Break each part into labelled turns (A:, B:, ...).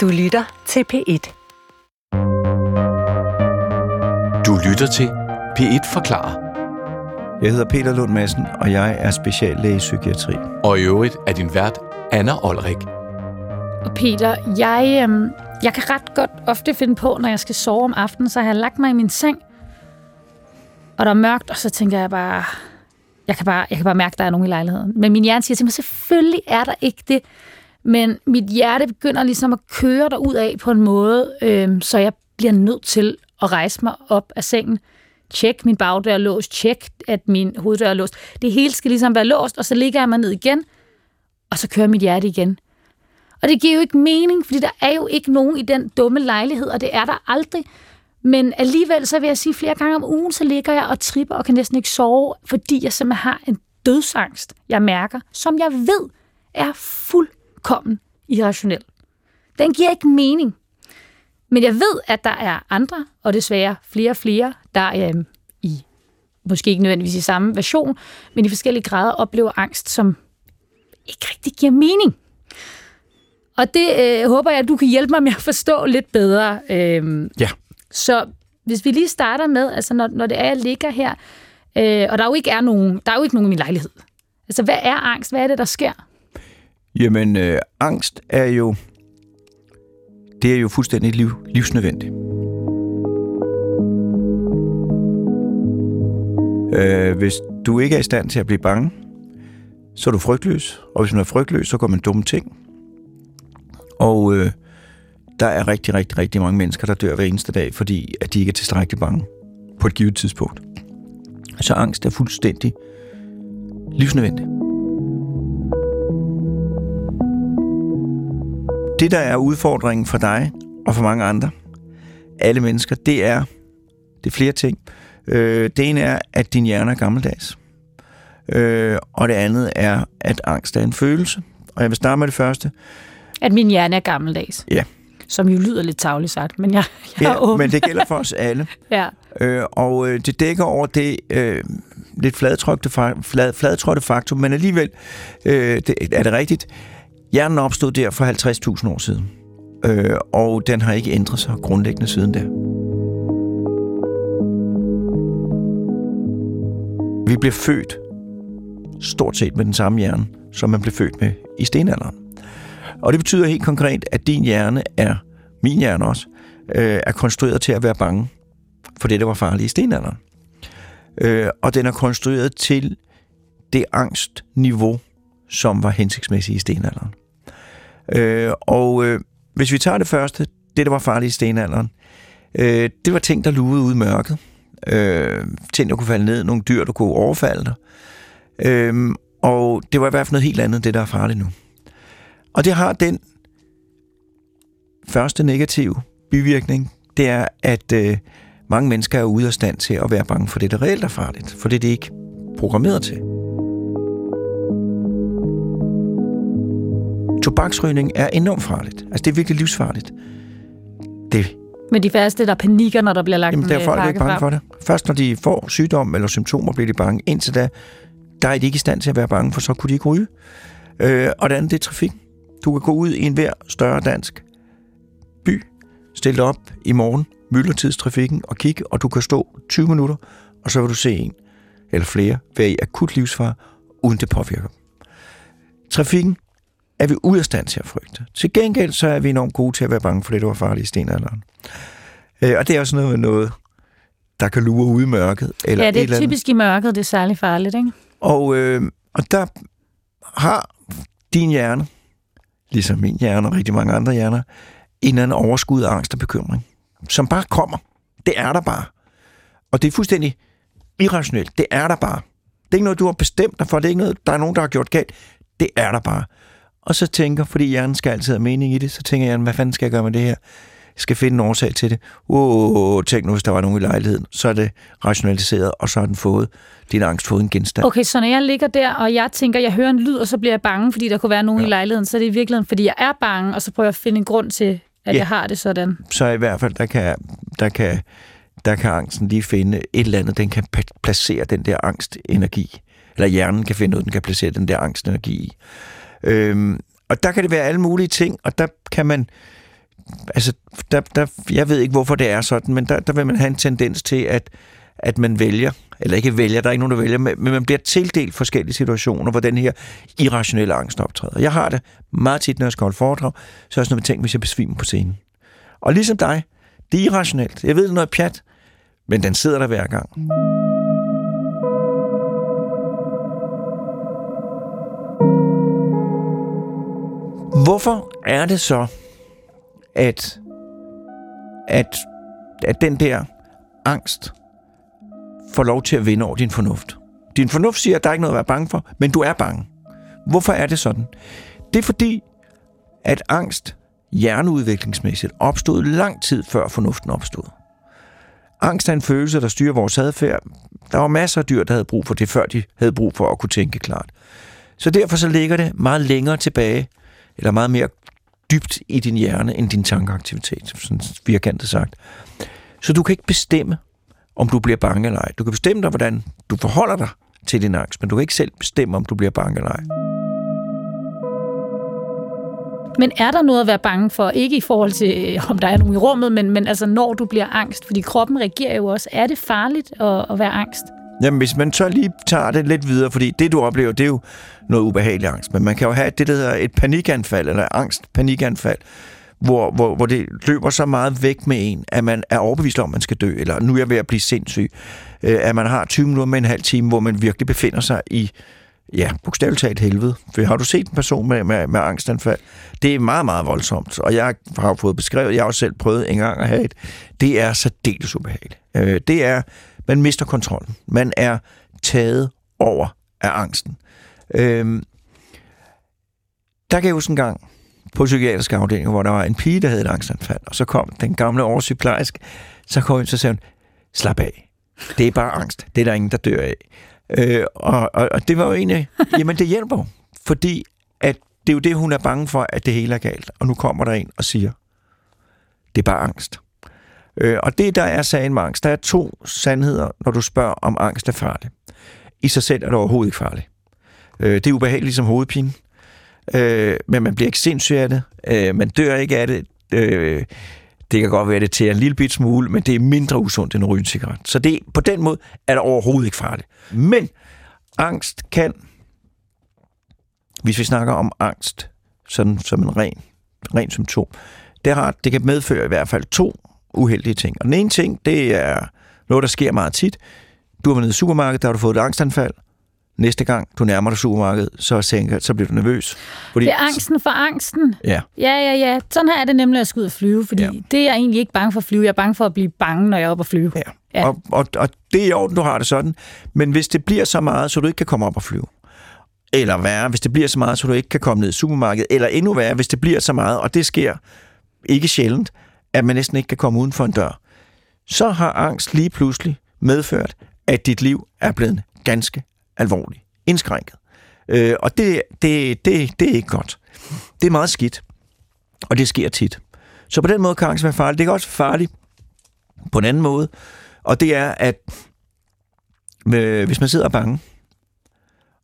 A: Du lytter til P1.
B: Du lytter til P1 Forklarer.
C: Jeg hedder Peter Lund Madsen, og jeg er speciallæge i psykiatri.
B: Og i øvrigt er din vært Anna Olrik.
D: Og Peter, jeg, øhm, jeg kan ret godt ofte finde på, når jeg skal sove om aftenen, så har jeg lagt mig i min seng, og der er mørkt, og så tænker jeg bare, jeg kan bare, jeg kan bare mærke, at der er nogen i lejligheden. Men min hjerne siger til mig, selvfølgelig er der ikke det. Men mit hjerte begynder ligesom at køre derud af på en måde, øh, så jeg bliver nødt til at rejse mig op af sengen. Tjek min bagdør er låst, tjek at min hoveddør er låst. Det hele skal ligesom være låst, og så ligger jeg mig ned igen, og så kører mit hjerte igen. Og det giver jo ikke mening, fordi der er jo ikke nogen i den dumme lejlighed, og det er der aldrig. Men alligevel, så vil jeg sige, flere gange om ugen, så ligger jeg og tripper og kan næsten ikke sove, fordi jeg simpelthen har en dødsangst, jeg mærker, som jeg ved er fuldkommen irrationel. Den giver ikke mening. Men jeg ved, at der er andre, og desværre flere og flere, der øh, i måske ikke nødvendigvis i samme version, men i forskellige grader oplever angst, som ikke rigtig giver mening. Og det øh, håber jeg, at du kan hjælpe mig med at forstå lidt bedre. Øh,
C: Ja.
D: så hvis vi lige starter med, altså når, når det er, jeg ligger her, øh, og der jo ikke er nogen, der er jo ikke nogen i min lejlighed. Altså, hvad er angst? Hvad er det, der sker?
C: Jamen, øh, angst er jo... Det er jo fuldstændig liv, livsnødvendigt. Øh, hvis du ikke er i stand til at blive bange, så er du frygtløs. Og hvis man er frygtløs, så går man dumme ting. Og øh, der er rigtig, rigtig, rigtig mange mennesker, der dør hver eneste dag, fordi at de ikke er tilstrækkeligt bange på et givet tidspunkt. Så angst er fuldstændig livsnødvendigt. Det, der er udfordringen for dig og for mange andre, alle mennesker, det er, det er flere ting. Øh, det ene er, at din hjerne er gammeldags. Øh, og det andet er, at angst er en følelse. Og jeg vil starte med det første.
D: At min hjerne er gammeldags.
C: Ja.
D: Som jo lyder lidt tavligt sagt, men jeg, jeg er
C: Ja,
D: åben.
C: men det gælder for os alle.
D: Ja.
C: Øh, og øh, det dækker over det øh, lidt fladtrykte, fa- flad, fladtrådte faktum, men alligevel øh, det, er det rigtigt. Hjernen opstod der for 50.000 år siden, øh, og den har ikke ændret sig grundlæggende siden der. Vi bliver født stort set med den samme hjerne, som man blev født med i stenalderen. Og det betyder helt konkret, at din hjerne er, min hjerne også, øh, er konstrueret til at være bange for det, der var farligt i stenalderen. Øh, og den er konstrueret til det angstniveau, som var hensigtsmæssigt i stenalderen. Øh, og øh, hvis vi tager det første, det, der var farligt i stenalderen, øh, det var ting, der lugede ud i mørket. Øh, ting, der kunne falde ned, nogle dyr, der kunne overfalde dig. Øh, og det var i hvert fald noget helt andet, det der er farligt nu. Og det har den første negative bivirkning, det er, at øh, mange mennesker er ude af stand til at være bange for det, der reelt er farligt, for det er de ikke programmeret til. Tobaksrygning er enormt farligt. Altså, det er virkelig livsfarligt. Det,
D: Men de færreste, der panikker, når der bliver lagt
C: jamen,
D: en
C: der er
D: øh,
C: folk ikke bange
D: frem.
C: for det. Først når de får sygdom eller symptomer, bliver de bange. Indtil da, der er de ikke i stand til at være bange, for så kunne de ikke ryge. Øh, og det andet, det er trafik. Du kan gå ud i en hver større dansk by, stille dig op i morgen, myldretidstrafikken og kigge, og du kan stå 20 minutter, og så vil du se en eller flere være i akut livsfare, uden det påvirker. Trafikken er vi ude af stand til at frygte. Til gengæld så er vi enormt gode til at være bange for det, der var farligt i stenalderen. Øh, og det er også noget med noget, der kan lure ude i mørket. Eller
D: Ja,
C: et
D: det
C: eller
D: er
C: andet.
D: typisk i mørket, det er særlig farligt, ikke?
C: Og, øh, og der har din hjerne, ligesom min hjerne og rigtig mange andre hjerner, en eller anden overskud af angst og bekymring, som bare kommer. Det er der bare. Og det er fuldstændig irrationelt. Det er der bare. Det er ikke noget, du har bestemt dig for. Det er ikke noget, der er nogen, der har gjort galt. Det er der bare. Og så tænker, fordi hjernen skal altid have mening i det, så tænker jeg, hvad fanden skal jeg gøre med det her? Jeg skal finde en årsag til det. Åh, tænk nu, hvis der var nogen i lejligheden. Så er det rationaliseret, og så har den fået, din angst fået en genstand.
D: Okay, så når jeg ligger der, og jeg tænker, jeg hører en lyd, og så bliver jeg bange, fordi der kunne være nogen ja. i lejligheden, så er det i virkeligheden, fordi jeg er bange, og så prøver jeg at finde en grund til, at
C: Ja.
D: jeg har det sådan.
C: så i hvert fald, der kan, der kan, der kan angsten lige finde et eller andet, den kan placere den der angstenergi. Eller hjernen kan finde noget, den kan placere den der angstenergi i. Øhm, og der kan det være alle mulige ting, og der kan man altså, der, der, jeg ved ikke, hvorfor det er sådan, men der, der vil man have en tendens til, at, at man vælger, eller ikke vælger, der er ikke nogen, der vælger, men man bliver tildelt forskellige situationer, hvor den her irrationelle angst optræder. Jeg har det meget tit, når jeg skal holde foredrag, så er jeg sådan noget tænkt, hvis jeg besvimer på scenen. Og ligesom dig, det er irrationelt. Jeg ved, det er noget pjat, men den sidder der hver gang. Hvorfor er det så, at, at, at den der angst får lov til at vinde over din fornuft? Din fornuft siger, at der er ikke noget at være bange for, men du er bange. Hvorfor er det sådan? Det er fordi, at angst hjerneudviklingsmæssigt opstod lang tid før fornuften opstod. Angst er en følelse, der styrer vores adfærd. Der var masser af dyr, der havde brug for det, før de havde brug for at kunne tænke klart. Så derfor så ligger det meget længere tilbage, eller meget mere dybt i din hjerne, end din tankeaktivitet, sådan firkantet sagt. Så du kan ikke bestemme, om du bliver bange eller ej. Du kan bestemme dig, hvordan du forholder dig til din angst, men du kan ikke selv bestemme, om du bliver bange eller ej.
D: Men er der noget at være bange for? Ikke i forhold til, øh, om der er nogen i rummet, men, men altså når du bliver angst, fordi kroppen reagerer jo også. Er det farligt at, at være angst?
C: Jamen, hvis man så lige tager det lidt videre, fordi det, du oplever, det er jo noget ubehagelig angst, men man kan jo have det, der hedder et panikanfald, eller angst-panikanfald, hvor, hvor, hvor det løber så meget væk med en, at man er overbevist om, at man skal dø, eller nu er jeg ved at blive sindssyg, øh, at man har 20 minutter med en halv time, hvor man virkelig befinder sig i ja, bogstaveligt talt helvede. For har du set en person med, med, med angstanfald? Det er meget, meget voldsomt. Og jeg har fået beskrevet, jeg har også selv prøvet en gang at have et. Det er særdeles ubehageligt. Øh, det er, man mister kontrollen. Man er taget over af angsten. Øh, der kan jeg huske en gang på psykiatrisk afdeling, hvor der var en pige, der havde et angstanfald, og så kom den gamle oversygeplejerske, så kom hun, så sagde hun, slap af. Det er bare angst. Det er der ingen, der dør af. Øh, og, og, og det var jo egentlig, jamen det hjælper fordi at det er jo det, hun er bange for, at det hele er galt. Og nu kommer der en og siger, det er bare angst. Øh, og det, der er sagen med angst, der er to sandheder, når du spørger, om angst er farlig. I sig selv er det overhovedet ikke farligt. Øh, det er ubehageligt som hovedpine, øh, men man bliver ikke sindssyg af det. Øh, man dør ikke af det. Øh, det kan godt være, det til en lille bit smule, men det er mindre usundt end at ryge en cigaret. Så det, på den måde er det overhovedet ikke farligt. Men angst kan, hvis vi snakker om angst, sådan som en ren, ren symptom, det, har, det kan medføre i hvert fald to uheldige ting. Og den ene ting, det er noget, der sker meget tit. Du har været nede i supermarkedet, der har du fået et angstanfald, næste gang du nærmer dig supermarkedet, så, sænker, så bliver du nervøs.
D: Fordi, det er angsten for angsten.
C: Ja.
D: Ja, ja, ja. Sådan her er det nemlig at skulle ud og flyve, fordi ja. det er jeg egentlig ikke bange for at flyve. Jeg er bange for at blive bange, når jeg er oppe og flyve.
C: Ja. ja. Og, og, og det er i orden, du har det sådan. Men hvis det bliver så meget, så du ikke kan komme op og flyve, eller værre, hvis det bliver så meget, så du ikke kan komme ned i supermarkedet, eller endnu værre, hvis det bliver så meget, og det sker ikke sjældent, at man næsten ikke kan komme uden for en dør, så har angst lige pludselig medført, at dit liv er blevet ganske alvorligt indskrænket. Øh, og det, det, det, det er ikke godt. Det er meget skidt, og det sker tit. Så på den måde kan angst være farligt. Det er også farligt på en anden måde, og det er, at øh, hvis man sidder bange,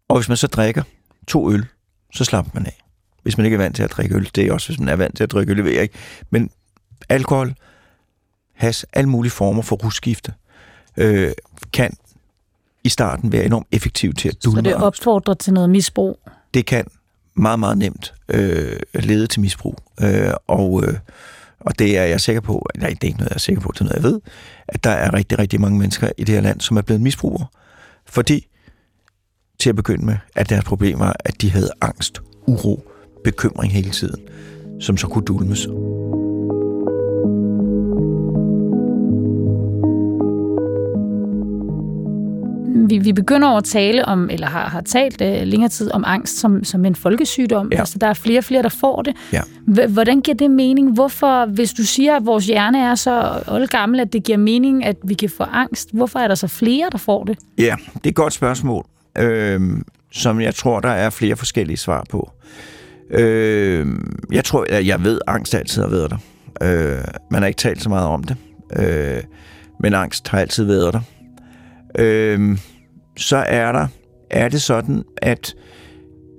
C: og hvis man så drikker to øl, så slapper man af. Hvis man ikke er vant til at drikke øl. Det er også, hvis man er vant til at drikke øl, det ved jeg ikke. Men alkohol, has, alle mulige former for russkifte, øh, kan i starten være enormt effektiv til at dulme
D: Så det opfordrer til noget misbrug?
C: Det kan meget, meget nemt øh, lede til misbrug. Øh, og, øh, og det er jeg sikker på, nej, det er ikke noget, jeg er sikker på, det er noget, jeg ved, at der er rigtig, rigtig mange mennesker i det her land, som er blevet misbrugere. Fordi, til at begynde med, at deres problem var, at de havde angst, uro, bekymring hele tiden, som så kunne dulmes.
D: Vi, vi begynder over at tale om, eller har, har talt uh, længere tid om angst som, som en folkesygdom. Ja. Altså, der er flere og flere, der får det.
C: Ja.
D: Hvordan giver det mening? Hvorfor, hvis du siger, at vores hjerne er så oldgammel, at det giver mening, at vi kan få angst, hvorfor er der så flere, der får det?
C: Ja, det er et godt spørgsmål, øh, som jeg tror, der er flere forskellige svar på. Øh, jeg tror, jeg, jeg ved, at angst altid har været der. Øh, man har ikke talt så meget om det. Øh, men angst har altid været der. Øh, så er der er det sådan, at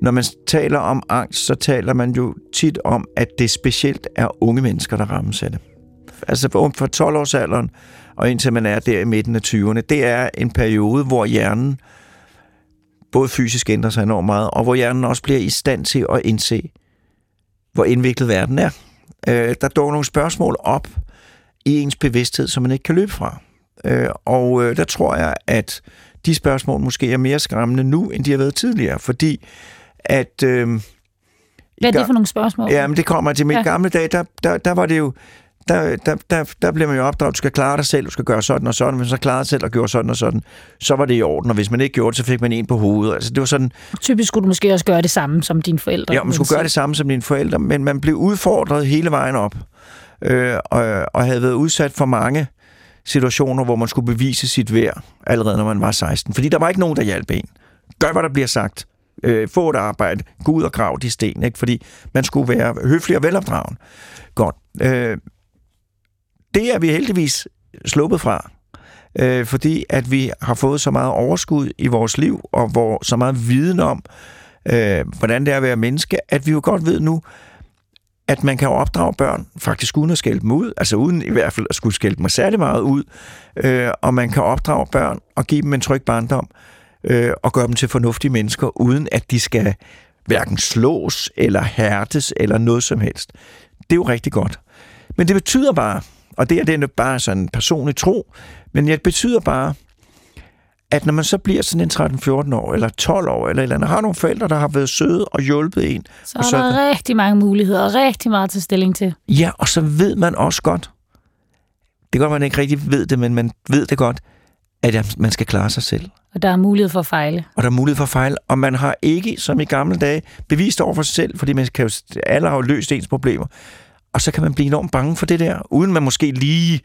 C: når man taler om angst, så taler man jo tit om, at det specielt er unge mennesker, der rammes af det. Altså for 12-årsalderen og indtil man er der i midten af 20'erne, det er en periode, hvor hjernen både fysisk ændrer sig enormt meget, og hvor hjernen også bliver i stand til at indse, hvor indviklet verden er. Øh, der dukker nogle spørgsmål op i ens bevidsthed, som man ikke kan løbe fra. Øh, og øh, der tror jeg, at de spørgsmål måske er mere skræmmende nu, end de har været tidligere, fordi at... Øh,
D: Hvad er det for nogle spørgsmål?
C: Ja, men det kommer til mit ja. gamle dag, der, der, der var det jo der, der, der, der bliver man jo opdraget, du skal klare dig selv, du skal gøre sådan og sådan. Hvis man så klarede sig selv og gjorde sådan og sådan, så var det i orden. Og hvis man ikke gjorde det, så fik man en på hovedet. Altså, det var sådan...
D: Typisk skulle du måske også gøre det samme som dine forældre.
C: Ja, man skulle gøre det samme som dine forældre, men man blev udfordret hele vejen op. Øh, og, og havde været udsat for mange situationer, hvor man skulle bevise sit værd, allerede når man var 16. Fordi der var ikke nogen, der hjalp en. Gør, hvad der bliver sagt. Øh, få et arbejde. Gå ud og grav de sten. Ikke? Fordi man skulle være høflig og velopdragen. Godt. Øh, det er vi heldigvis sluppet fra, øh, fordi at vi har fået så meget overskud i vores liv, og hvor så meget viden om, øh, hvordan det er at være menneske, at vi jo godt ved nu, at man kan opdrage børn, faktisk uden at skælde dem ud, altså uden i hvert fald at skulle skælde dem særlig meget ud, øh, og man kan opdrage børn og give dem en tryg barndom, øh, og gøre dem til fornuftige mennesker, uden at de skal hverken slås eller hærtes eller noget som helst. Det er jo rigtig godt. Men det betyder bare, og det er det bare sådan en personlig tro, men det betyder bare, at når man så bliver sådan en 13-14 år, eller 12 år, eller eller andet, har nogle forældre, der har været søde og hjulpet en.
D: Så er så der er rigtig mange muligheder, og rigtig meget til stilling til.
C: Ja, og så ved man også godt, det kan man ikke rigtig ved det, men man ved det godt, at man skal klare sig selv.
D: Og der er mulighed for at fejle.
C: Og der er mulighed for at fejle, og man har ikke, som i gamle dage, bevist over for sig selv, fordi man kan jo, alle har jo løst ens problemer og så kan man blive enormt bange for det der, uden man måske lige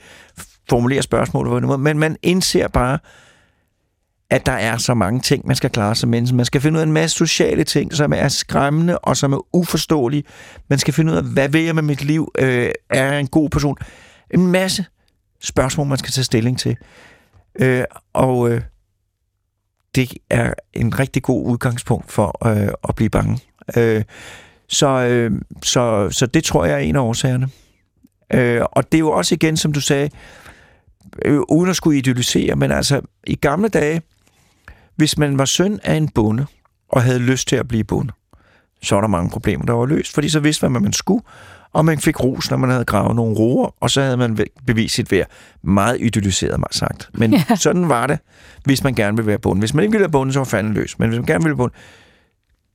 C: formulerer spørgsmålet, men man indser bare, at der er så mange ting, man skal klare som menneske. Man skal finde ud af en masse sociale ting, som er skræmmende og som er uforståelige. Man skal finde ud af, hvad vil jeg med mit liv? Øh, er jeg en god person? En masse spørgsmål, man skal tage stilling til. Øh, og øh, det er en rigtig god udgangspunkt for øh, at blive bange. Øh, så, øh, så, så det tror jeg er en af årsagerne. Øh, og det er jo også igen, som du sagde, øh, uden at skulle idealisere, men altså i gamle dage, hvis man var søn af en bonde, og havde lyst til at blive bonde, så var der mange problemer, der var løst, fordi så vidste man, hvad man skulle, og man fik ros, når man havde gravet nogle roer, og så havde man bevist sit værd. Meget idealiseret, mig sagt. Men ja. sådan var det, hvis man gerne ville være bonde. Hvis man ikke ville være bonde, så var fanden løs. Men hvis man gerne ville være bonde,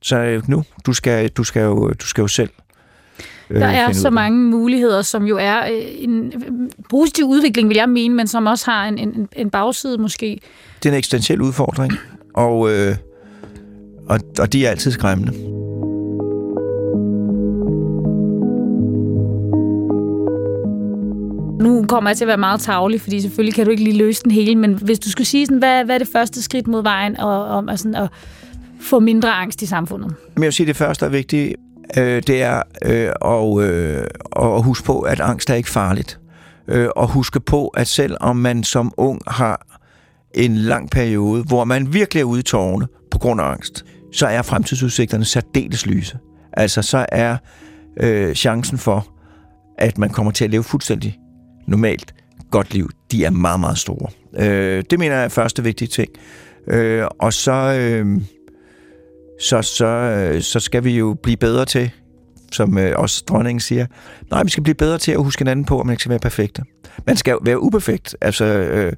C: så nu, du skal, du skal, jo, du skal jo selv
D: der er så mange muligheder, som jo er øh, en positiv udvikling, vil jeg mene, men som også har en, en, en bagside måske.
C: Det er en eksistentiel udfordring, og, øh, og, og de er altid skræmmende.
D: Nu kommer jeg til at være meget tavlig, fordi selvfølgelig kan du ikke lige løse den hele, men hvis du skulle sige, sådan, hvad, hvad er det første skridt mod vejen og, om at, sådan, at få mindre angst i samfundet?
C: Men jeg vil sige, det første er vigtigt, øh, det er øh, og, øh, og huske på, at angst er ikke farligt. Øh, og huske på, at selvom man som ung har en lang periode, hvor man virkelig er ude i tårne på grund af angst, så er fremtidsudsigterne særdeles lyse. Altså, så er øh, chancen for, at man kommer til at leve fuldstændig normalt godt liv, de er meget, meget store. Øh, det mener jeg er første vigtige ting. Øh, og så... Øh, så, så, øh, så skal vi jo blive bedre til, som øh, også dronningen siger, nej, vi skal blive bedre til at huske hinanden på, at man ikke skal være perfekte. Man skal være uperfekt. Altså, øh,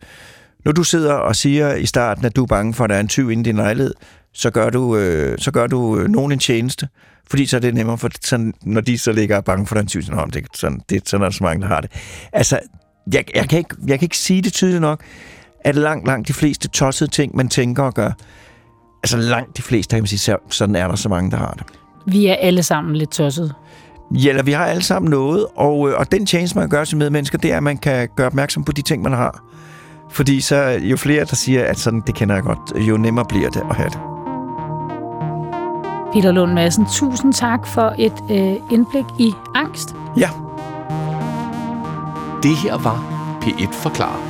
C: når du sidder og siger i starten, at du er bange for, at der er en tyv inde i din lejlighed, så gør du, øh, så gør du øh, nogen en tjeneste, fordi så er det nemmere, for sådan, når de så ligger bange for den tyv, så det, sådan, det, sådan er der så mange, der har det. Altså, jeg, jeg, kan ikke, jeg kan ikke sige det tydeligt nok, at langt, langt de fleste tossede ting, man tænker og gør, altså langt de fleste, kan man sige, sådan er der så mange, der har det.
D: Vi er alle sammen lidt tosset.
C: Ja, eller vi har alle sammen noget, og, øh, og den tjeneste, man gør til medmennesker, det er, at man kan gøre opmærksom på de ting, man har. Fordi så jo flere, der siger, at sådan, det kender jeg godt, jo nemmere bliver det at have det.
D: Peter Lund Madsen, tusind tak for et øh, indblik i angst.
C: Ja.
B: Det her var P1 Forklarer.